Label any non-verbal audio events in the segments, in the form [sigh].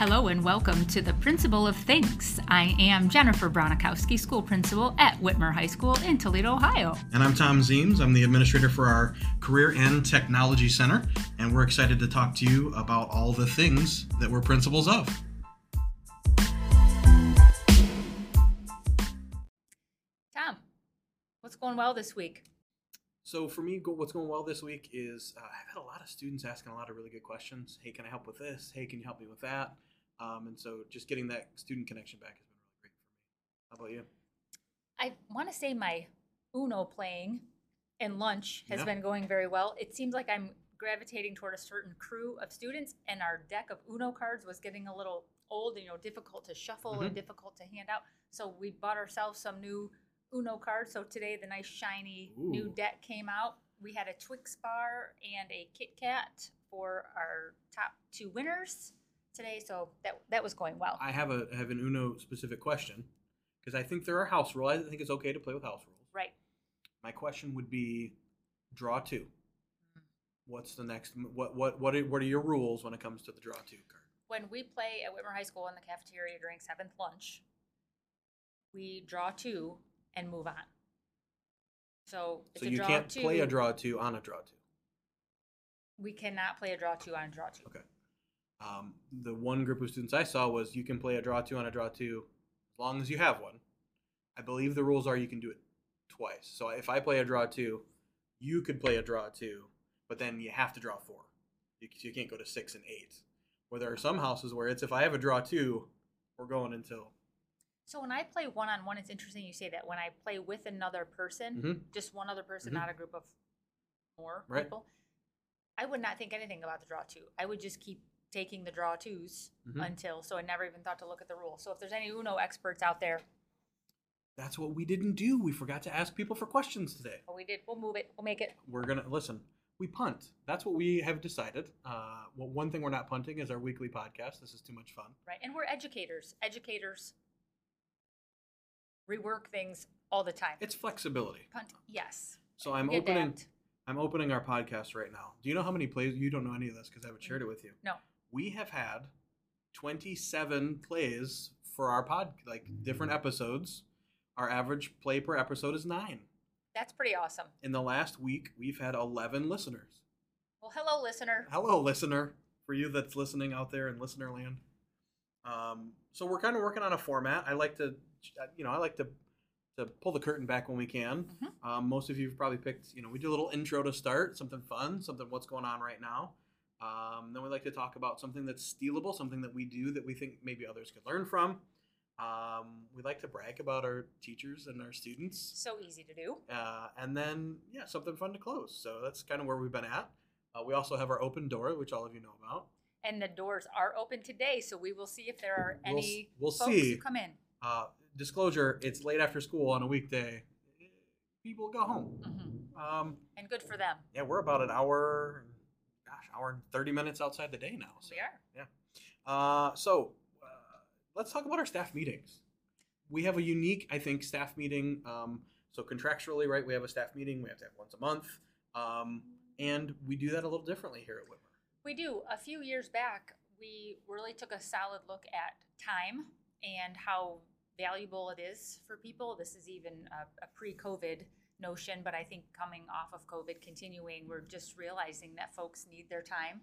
Hello and welcome to the Principal of Things. I am Jennifer Bronikowski, school principal at Whitmer High School in Toledo, Ohio. And I'm Tom Zeems. I'm the administrator for our Career and Technology Center, and we're excited to talk to you about all the things that we're principals of. Tom, what's going well this week? So for me, what's going well this week is uh, I've had a lot of students asking a lot of really good questions. Hey, can I help with this? Hey, can you help me with that? Um, and so just getting that student connection back has been really great for me. How about you? I want to say my Uno playing and lunch has Yeah. been going very well. It seems like I'm gravitating toward a certain crew of students, and our deck of Uno cards was getting a little old, you know, difficult to shuffle and Mhm. difficult to hand out. So we bought ourselves some new Uno cards. So today, the nice shiny new deck came out. We had a Twix bar and a Kit Kat for our top two winners today. So that that was going well. I have a I have an Uno specific question because I think there are house rules. I think it's okay to play with house rules. right. My question would be, draw two. Mm-hmm. What's the next? What what what are, what are your rules when it comes to the draw two card? when we play at Whitmer High School in the cafeteria during seventh lunch, we draw two and move on. So it's So a you draw can't two. play a draw two on a draw two. We cannot play a draw two on a draw two. Okay. Um, the one group of students I saw was you can play a draw two on a draw two as long as you have one. I believe the rules are you can do it twice. So if I play a draw two, you could play a draw two, but then you have to draw four. You, you can't go to six and eight. Where there are some houses where it's if I have a draw two, we're going until. So when I play one on one, it's interesting you say that. When I play with another person, Mhm. just one other person, Mhm. not a group of more Right. people, I would not think anything about the draw two. I would just keep taking the draw 2s Mhm. until, so I never even thought to look at the rules. So if there's any Uno experts out there, That's what we didn't do. We forgot to ask people for questions today. well, we did, we'll move it, we'll make it. we're gonna listen. We punt. That's what we have decided. Uh, well, one thing we're not punting is our weekly podcast. This is too much fun. Right. And we're educators. Educators rework things all the time. It's flexibility. Punt, yes. So I'm opening. I'm opening our podcast right now. Do you know how many plays? You don't know any of this because I haven't shared it with you. No. We have had 27 plays for our pod, like different episodes. Our average play per episode is nine. That's pretty awesome. In the last week, we've had 11 listeners. Well, hello, listener. Hello, listener, for you that's listening out there in listener land. Um, so we're kind of working on a format. I like to, you know, I like to to pull the curtain back when we can. Mhm. Um, most of you have probably picked, you know, we do a little intro to start, something fun, something what's going on right now. Um, then we like to talk about something that's stealable, something that we do that we think maybe others could learn from. Um, we like to brag about our teachers and our students. So easy to do. Uh, and then, yeah, something fun to close. So that's kind of where we've been at. Uh, we also have our open door, which all of you know about. And the doors are open today, so we will see if there are We'll any we'll folks see. who come in. Uh, disclosure: It's late after school on a weekday. People go home. hmm Um, And good for them. yeah, we're about an hour, hour and thirty minutes outside the day now. So, We are. Yeah. Uh, so uh, let's talk about our staff meetings. We have a unique, I think, staff meeting. Um, so contractually, right, we have a staff meeting. We have to have once a month, um, and we do that a little differently here at Whitmer. We do. A few years back, we really took a solid look at time and how valuable it is for people. This is even a, a pre COVID notion, but I think coming off of COVID, continuing, we're just realizing that folks need their time.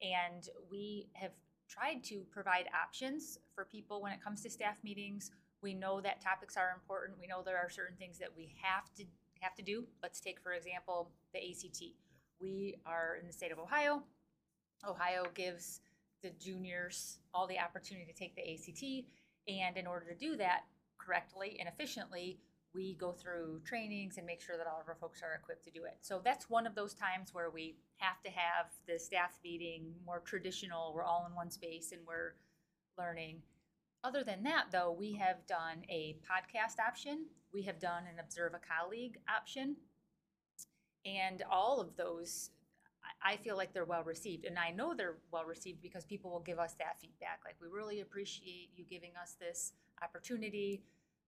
And we have tried to provide options for people when it comes to staff meetings. We know that topics are important. We know there are certain things that we have to have to do. Let's take, for example, the ACT. We are in the state of Ohio. Ohio gives the juniors all the opportunity to take the ACT. And in order to do that correctly and efficiently, we go through trainings and make sure that all of our folks are equipped to do it. So that's one of those times where we have to have the staff meeting more traditional. We're all in one space and we're learning. Other than that, though, we have done a podcast option, we have done an observe a colleague option. And all of those I- feel like they're well received, and I know they're well received because people will give us that feedback. Like, we really appreciate you giving us this opportunity.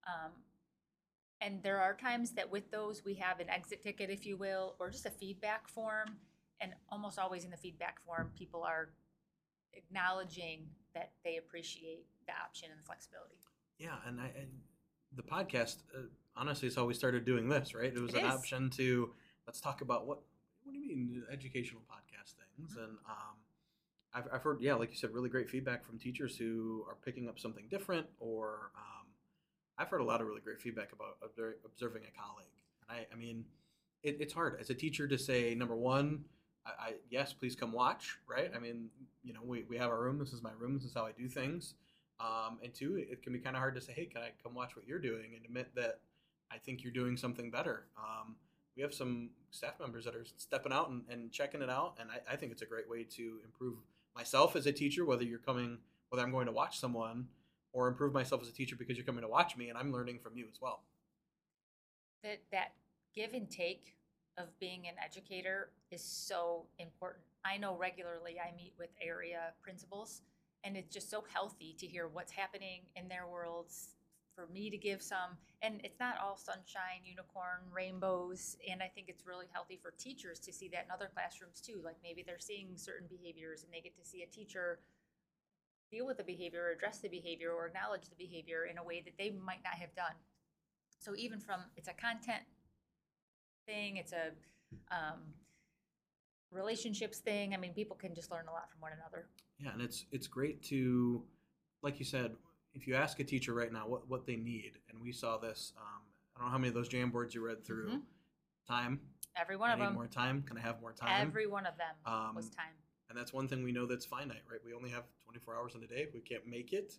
Um, and there are times that with those we have an exit ticket, if you will, or just a feedback form. And almost always in the feedback form, people are acknowledging that they appreciate the option and the flexibility. Yeah, and I and the podcast uh, honestly is how we started doing this, right? It was It an is. option to let's talk about what what do you mean educational podcast things Mhm. and um I've, I've heard yeah like you said really great feedback from teachers who are picking up something different or um, I've heard a lot of really great feedback about observing a colleague and I, I mean it, it's hard as a teacher to say number one I, I yes please come watch right I mean you know we, we have our room this is my room this is how I do things um, and two, it can be kind of hard to say, "Hey, can I come watch what you're doing?" and admit that I think you're doing something better. Um, we have some staff members that are stepping out and, and checking it out, and I, I think it's a great way to improve myself as a teacher. Whether you're coming, whether I'm going to watch someone, or improve myself as a teacher because you're coming to watch me, and I'm learning from you as well. That that give and take of being an educator is so important. I know regularly I meet with area principals and it's just so healthy to hear what's happening in their worlds for me to give some and it's not all sunshine unicorn rainbows and i think it's really healthy for teachers to see that in other classrooms too like maybe they're seeing certain behaviors and they get to see a teacher deal with the behavior or address the behavior or acknowledge the behavior in a way that they might not have done so even from it's a content thing it's a um, relationships thing i mean people can just learn a lot from one another Yeah, and it's it's great to, like you said, if you ask a teacher right now what what they need, and we saw this. Um, I don't know how many of those jam boards you read through. Mhm. Time. every one I of need them more time. Can I have more time? every one of them was Um, time and that's one thing we know that's finite, right? We only have 24 hours in a day. We can't make it,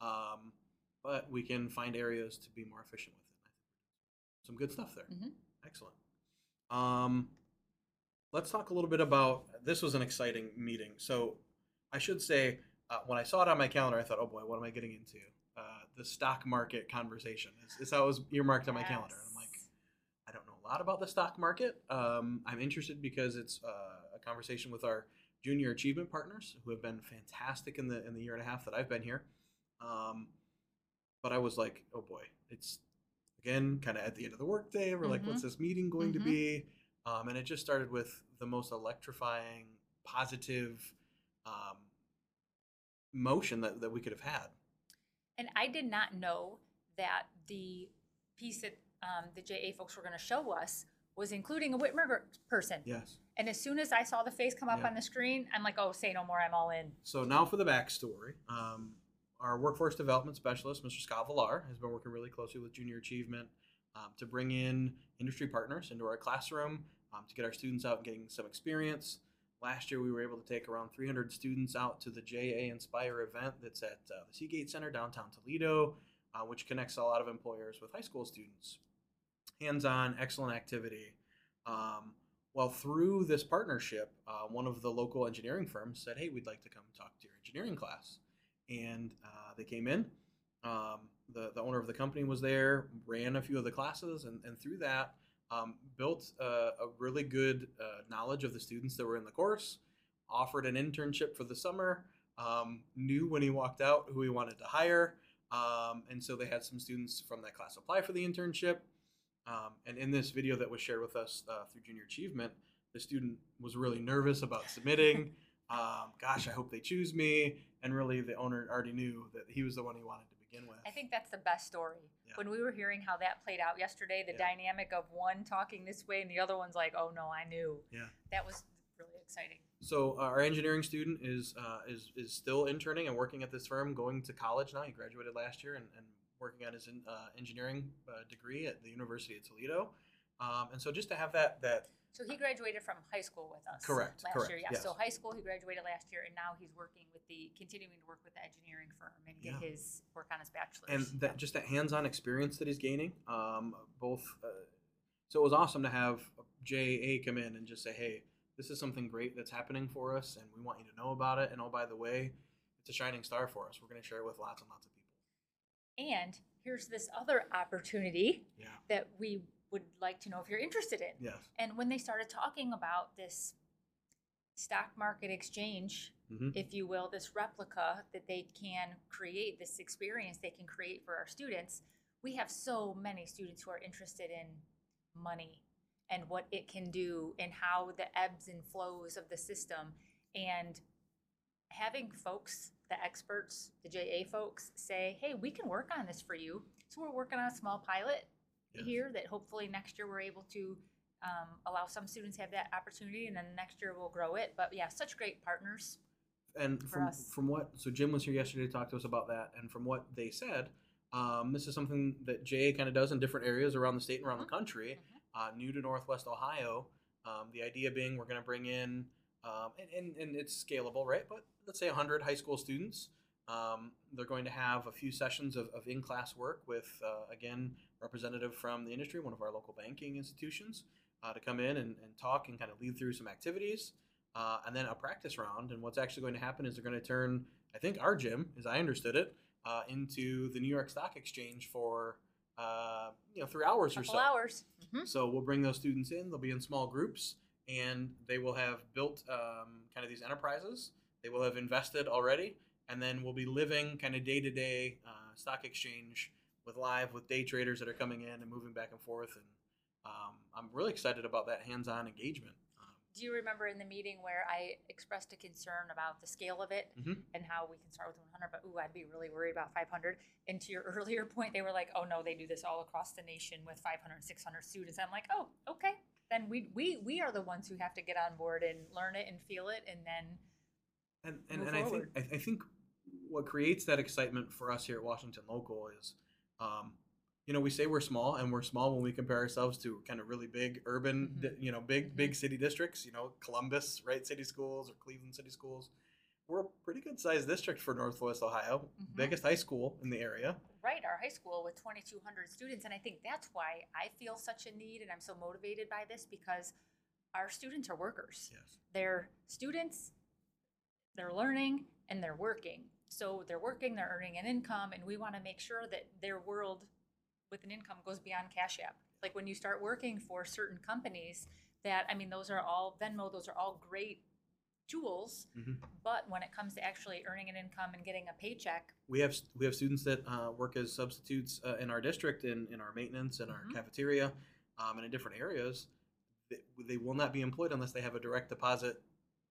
um, but we can find areas to be more efficient with it. Some good stuff there. Mhm. Excellent. Um, let's talk a little bit about this. Was an exciting meeting. So I should say, uh, when I saw it on my calendar, I thought, oh boy, what am I getting into? Uh, the stock market conversation is, is how it was earmarked on my calendar. And I'm like, I don't know a lot about the stock market. Um, I'm interested because it's uh, a conversation with our junior achievement partners who have been fantastic in the in the year and a half that I've been here. Um, but I was like, oh boy, it's again kind of at the end of the workday. We're like, what's this meeting going to Mhm. be? Um, and it just started with the most electrifying, positive um, motion that, that we could have had. And I did not know that the piece that um, the JA folks were going to show us was including a Whitmer person. Yes. And as soon as I saw the face come up Yeah. on the screen, I'm like, oh, say no more, I'm all in. So now for the backstory. Um, our workforce development specialist, Mr. Scott Villar, has been working really closely with Junior Achievement um, to bring in industry partners into our classroom um, to get our students out and getting some experience. Last year, we were able to take around 300 students out to the JA Inspire event that's at uh, the Seagate Center downtown Toledo, uh, which connects a lot of employers with high school students. Hands on, excellent activity. Um, well, through this partnership, uh, one of the local engineering firms said, "Hey, we'd like to come talk to your engineering class," and uh, they came in. Um, the the owner of the company was there, ran a few of the classes, and, and through that, um, built a, a really good uh, knowledge of the students that were in the course. Offered an internship for the summer. Um, knew when he walked out who he wanted to hire, um, and so they had some students from that class apply for the internship. Um, and in this video that was shared with us uh, through Junior Achievement, the student was really nervous about submitting. [laughs] um, gosh, I hope they choose me. And really, the owner already knew that he was the one he wanted to begin with. I think that's the best story. Yeah. When we were hearing how that played out yesterday, the Yeah. dynamic of one talking this way and the other one's like, oh no, I knew. Yeah. That was really exciting. So uh, our engineering student is uh, is is still interning and working at this firm, going to college now. He graduated last year and, and working on his in, uh, engineering uh, degree at the University of Toledo. Um, and so just to have that that So he graduated from high school with us. Correct, Last correct, year, yeah. yes. So high school, he graduated last year, and now he's working with the, continuing to work with the engineering firm and get Yeah. his work on his bachelor's. and that just that hands-on experience that he's gaining um, both uh, so it was awesome to have JA come in and just say hey this is something great that's happening for us and we want you to know about it and oh by the way it's a shining star for us we're going to share it with lots and lots of people And here's this other opportunity yeah that we would like to know if you're interested in. yes And when they started talking about this stock market exchange, Mhm. if you will, this replica that they can create, this experience they can create for our students, we have so many students who are interested in money and what it can do and how the ebbs and flows of the system. And having folks, the experts, the JA folks say, hey, we can work on this for you. So we're working on a small pilot Yes. here that hopefully next year we're able to um, allow some students have that opportunity and then next year we'll grow it. But yeah, such great partners. and from us. from what so Jim was here yesterday to talk to us about that, and from what they said, um, this is something that JA kind of does in different areas around the state and around Mhm. the country. Uh, new to Northwest Ohio, um, the idea being we're going to bring in, um, and, and and it's scalable, right? But let's say 100 high school students. Um, they're going to have a few sessions of, of in-class work with, uh, again, representative from the industry, one of our local banking institutions, uh, to come in and, and talk and kind of lead through some activities uh, and then a practice round. And what's actually going to happen is they're going to turn, I think, our gym, as I understood it, uh, into the New York Stock Exchange for uh, you know three hours or so. hours. Mhm. So we'll bring those students in. They'll be in small groups, and they will have built um, kind of these enterprises. They will have invested already, and then we'll be living kind of day to day stock exchange with live with day traders that are coming in and moving back and forth. And um, I'm really excited about that hands-on engagement. Um, Do you remember in the meeting where I expressed a concern about the scale of it Mhm. and how we can start with 100, but ooh, I'd be really worried about 500? And to your [laughs] earlier point, they were like, oh no, they do this all across the nation with 500, 600 students. I'm like, oh, okay. Then we, we, we are the ones who have to get on board and learn it and feel it and then and and, and I think. I, I think what creates that excitement for us here at Washington Local is, um, you know, we say we're small, and we're small when we compare ourselves to kind of really big urban, Mhm. di- you know, big Mhm. big city districts. You know, Columbus, right, city schools, or Cleveland city schools. We're a pretty good sized district for Northwest Ohio, Mhm. biggest high school in the area. right our high school with 2200 students and i think that's why i feel such a need and i'm so motivated by this because our students are workers Yes. they're students they're learning and they're working so they're working they're earning an income and we want to make sure that their world with an income goes beyond cash app like when you start working for certain companies that i mean those are all venmo those are all great tools Mhm. but when it comes to actually earning an income and getting a paycheck we have we have students that uh, work as substitutes uh, in our district in, in our maintenance and our Mhm. cafeteria um, and in different areas they, they will not be employed unless they have a direct deposit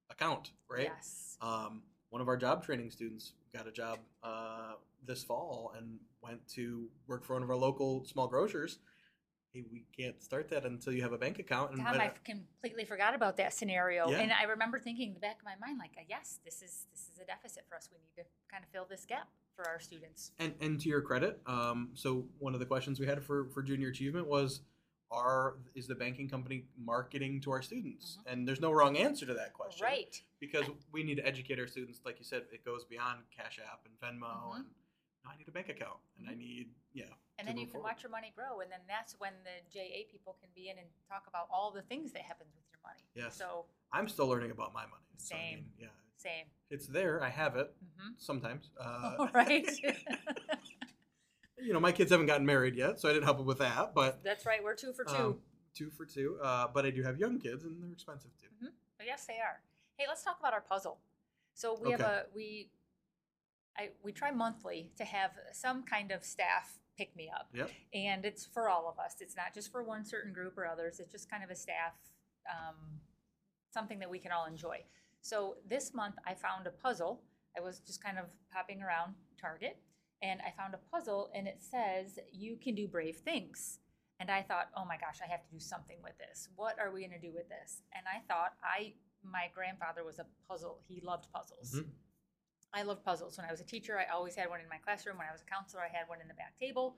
account right yes um, one of our job training students got a job uh, this fall and went to work for one of our local small grocers hey we can't start that until you have a bank account and Tom, I completely forgot about that scenario, Yeah. and I remember thinking in the back of my mind, like, uh, yes, this is this is a deficit for us. We need to kind of fill this gap for our students. And and to your credit, um, so one of the questions we had for for junior achievement was, are is the banking company marketing to our students? Mhm. And there's no wrong answer to that question, Right. Because we need to educate our students. Like you said, it goes beyond Cash App and Venmo, Mhm. and I need a bank account, and I need yeah. And then you can forward. watch your money grow, and then that's when the JA people can be in and talk about all the things that happens with your money. Yes. So I'm still learning about my money. so I Same. mean, yeah, same. it's there. I have it hmm sometimes. Uh, [laughs] right. [laughs] you know, my kids haven't gotten married yet, so I didn't help them with that. But that's right. We're two for two. um, two for two. Uh, but I do have young kids, and they're expensive too. But yes, they are. Hey, let's talk about our puzzle. So we have a we I we try monthly to have some kind of staff pick me up. Yep. And it's for all of us. It's not just for one certain group or others. It's just kind of a staff um, something that we can all enjoy. So this month I found a puzzle. I was just kind of popping around Target and I found a puzzle and it says you can do brave things. And I thought, oh my gosh, I have to do something with this. What are we going to do with this? And I thought, I my grandfather was a puzzle. He loved puzzles. Mhm. I loved puzzles. When I was a teacher, I always had one in my classroom. When I was a counselor, I had one in the back table.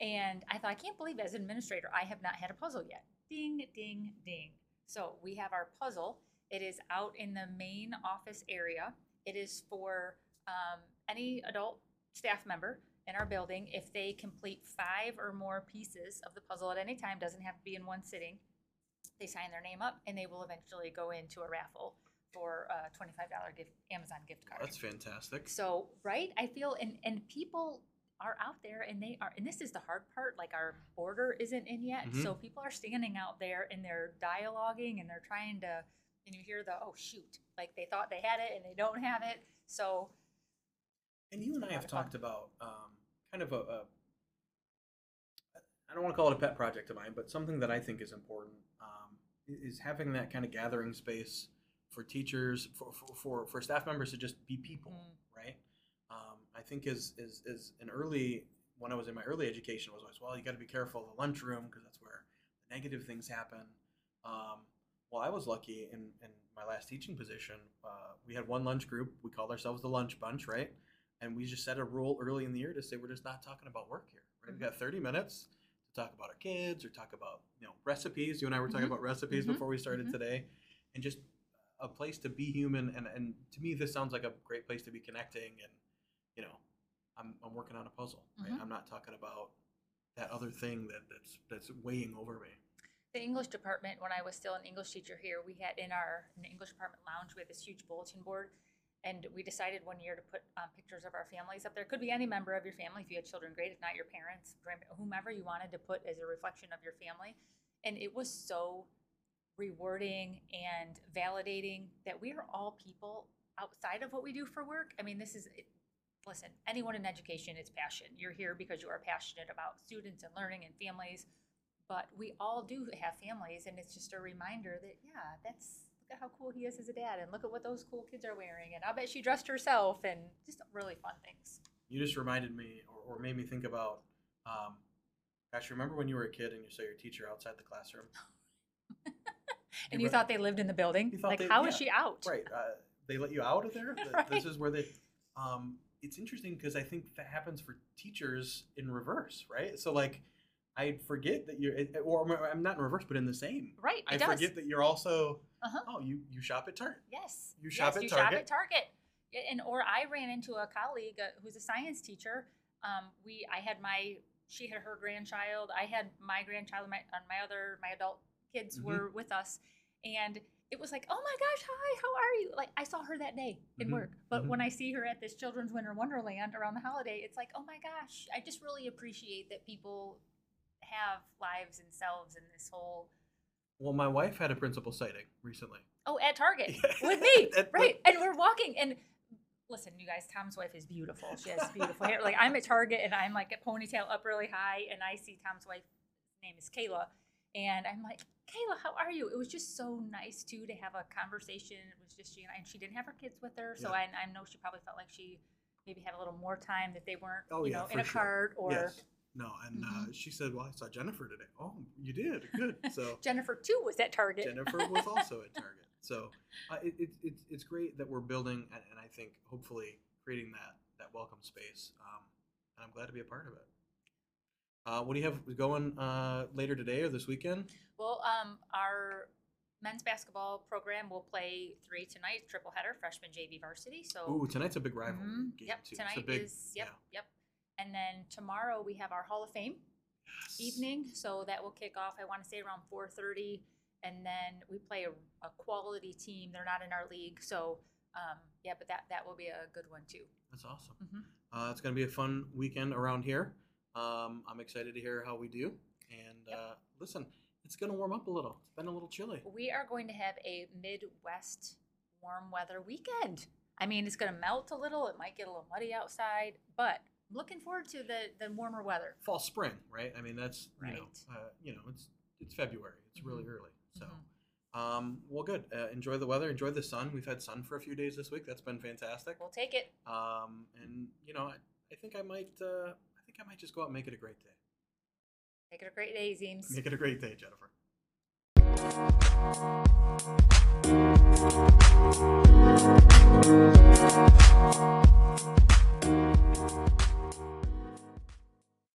And I thought, I can't believe as an administrator, I have not had a puzzle yet. Ding, ding, ding. So we have our puzzle. It is out in the main office area. It is for um, any adult staff member in our building. If they complete five or more pieces of the puzzle at any time, doesn't have to be in one sitting, they sign their name up and they will eventually go into a raffle for a $25 gift, Amazon gift card. That's fantastic. So, right? I feel and and people are out there and they are and this is the hard part like our order isn't in yet. Mhm. So people are standing out there and they're dialoguing and they're trying to and you hear the oh shoot, like they thought they had it and they don't have it. So, And you and I have fun. talked about um, kind of a, a, I don't want to call it a pet project of mine, but something that I think is important um, is having that kind of gathering space for teachers, for, for, for, for staff members to just be people, Mm. right? Um, I think is, is, is an early, when I was in my early education was always, well, you got to be careful of the lunchroom because that's where the negative things happen. Um, well, I was lucky in, in my last teaching position. Uh, we had one lunch group. We called ourselves the lunch bunch, right? And we just set a rule early in the year to say we're just not talking about work here. Right? Mhm. We got 30 minutes to talk about our kids or talk about you know recipes. You and I were talking Mhm. about recipes Mhm. before we started Mhm. today, and just a place to be human. And and to me, this sounds like a great place to be connecting. And you know, I'm I'm working on a puzzle. Right? Mhm. I'm not talking about that other thing that that's that's weighing over me. The English department, when I was still an English teacher here, we had in our in the English department lounge, we had this huge bulletin board. And we decided one year to put um, pictures of our families up there. Could be any member of your family if you had children, great. If not, your parents, whomever you wanted to put as a reflection of your family. And it was so rewarding and validating that we are all people outside of what we do for work. I mean, this is, listen, anyone in education is passion. You're here because you are passionate about students and learning and families but we all do have families and it's just a reminder that yeah that's look at how cool he is as a dad and look at what those cool kids are wearing and i bet she dressed herself and just really fun things You just reminded me, or, or made me think about. Um, gosh, remember when you were a kid and you saw your teacher outside the classroom? [laughs] and you thought they lived in the building like they- how is yeah, she out Right. Uh, they let you out of there. [laughs] Right. This is where they. Um, it's interesting because I think that happens for teachers in reverse, right? So like, I forget that you're, or I'm not in reverse, but in the same. right I does forget that you're also. Uh-huh. Oh, you you shop at Target. yes You shop yes, at you shop at target and or i ran into a colleague uh, who's a science teacher um, we i had my she had her grandchild i had my grandchild my, and my other my adult kids Mhm. were with us and it was like oh my gosh hi how are you like i saw her that day in Mhm, work but mhm. when i see her at this children's winter wonderland around the holiday it's like oh my gosh i just really appreciate that people have lives and selves in this whole Well, my wife had a principal sighting recently. Oh, at Target [laughs] with me, At- right? And we're walking, and listen, you guys, Tom's wife is beautiful. She has beautiful hair. Like I'm at Target, and I'm like a ponytail up really high, and I see Tom's wife. Name is Kayla, and I'm like, Kayla, how are you? It was just so nice too to have a conversation. It was just she and I, and she didn't have her kids with her, so Yeah. I, I know she probably felt like she maybe had a little more time that they weren't, Oh, you yeah, know, in a sure. cart or. yes. No, and uh, Mhm. she said, "Well, I saw Jennifer today." Oh, you did. Good. [laughs] So Jennifer too was at Target. Jennifer was [laughs] also at Target. So uh, it, it, it's it's great that we're building, and, and I think hopefully creating that that welcome space. Um, and I'm glad to be a part of it. Uh, what do you have going uh, later today or this weekend? Well, um, our men's basketball program will play three tonight, triple header, freshman JV varsity. So Ooh, tonight's a big rivalry Mhm. game Yep, too. tonight big, is yep, yeah. yep. And then tomorrow we have our Hall of Fame Yes. evening, so that will kick off. I want to say around four thirty, and then we play a, a quality team. They're not in our league, so um, yeah, but that that will be a good one too. That's awesome. Mhm. Uh, it's going to be a fun weekend around here. Um, I'm excited to hear how we do. And Yep. uh, listen, it's going to warm up a little. It's been a little chilly. We are going to have a Midwest warm weather weekend. I mean, it's going to melt a little. It might get a little muddy outside, but I'm looking forward to the the warmer weather. Fall, spring, right? I mean, that's you know, Right. uh, you know, it's it's February. It's really Mhm. early. So, Mhm. um, well, good. Uh, enjoy the weather. Enjoy the sun. We've had sun for a few days this week. That's been fantastic. We'll take it. Um, and you know, I, I think I might, uh, think I might just go out and make it a great day. Make it a great day, Zeems. Make it a great day, Jennifer.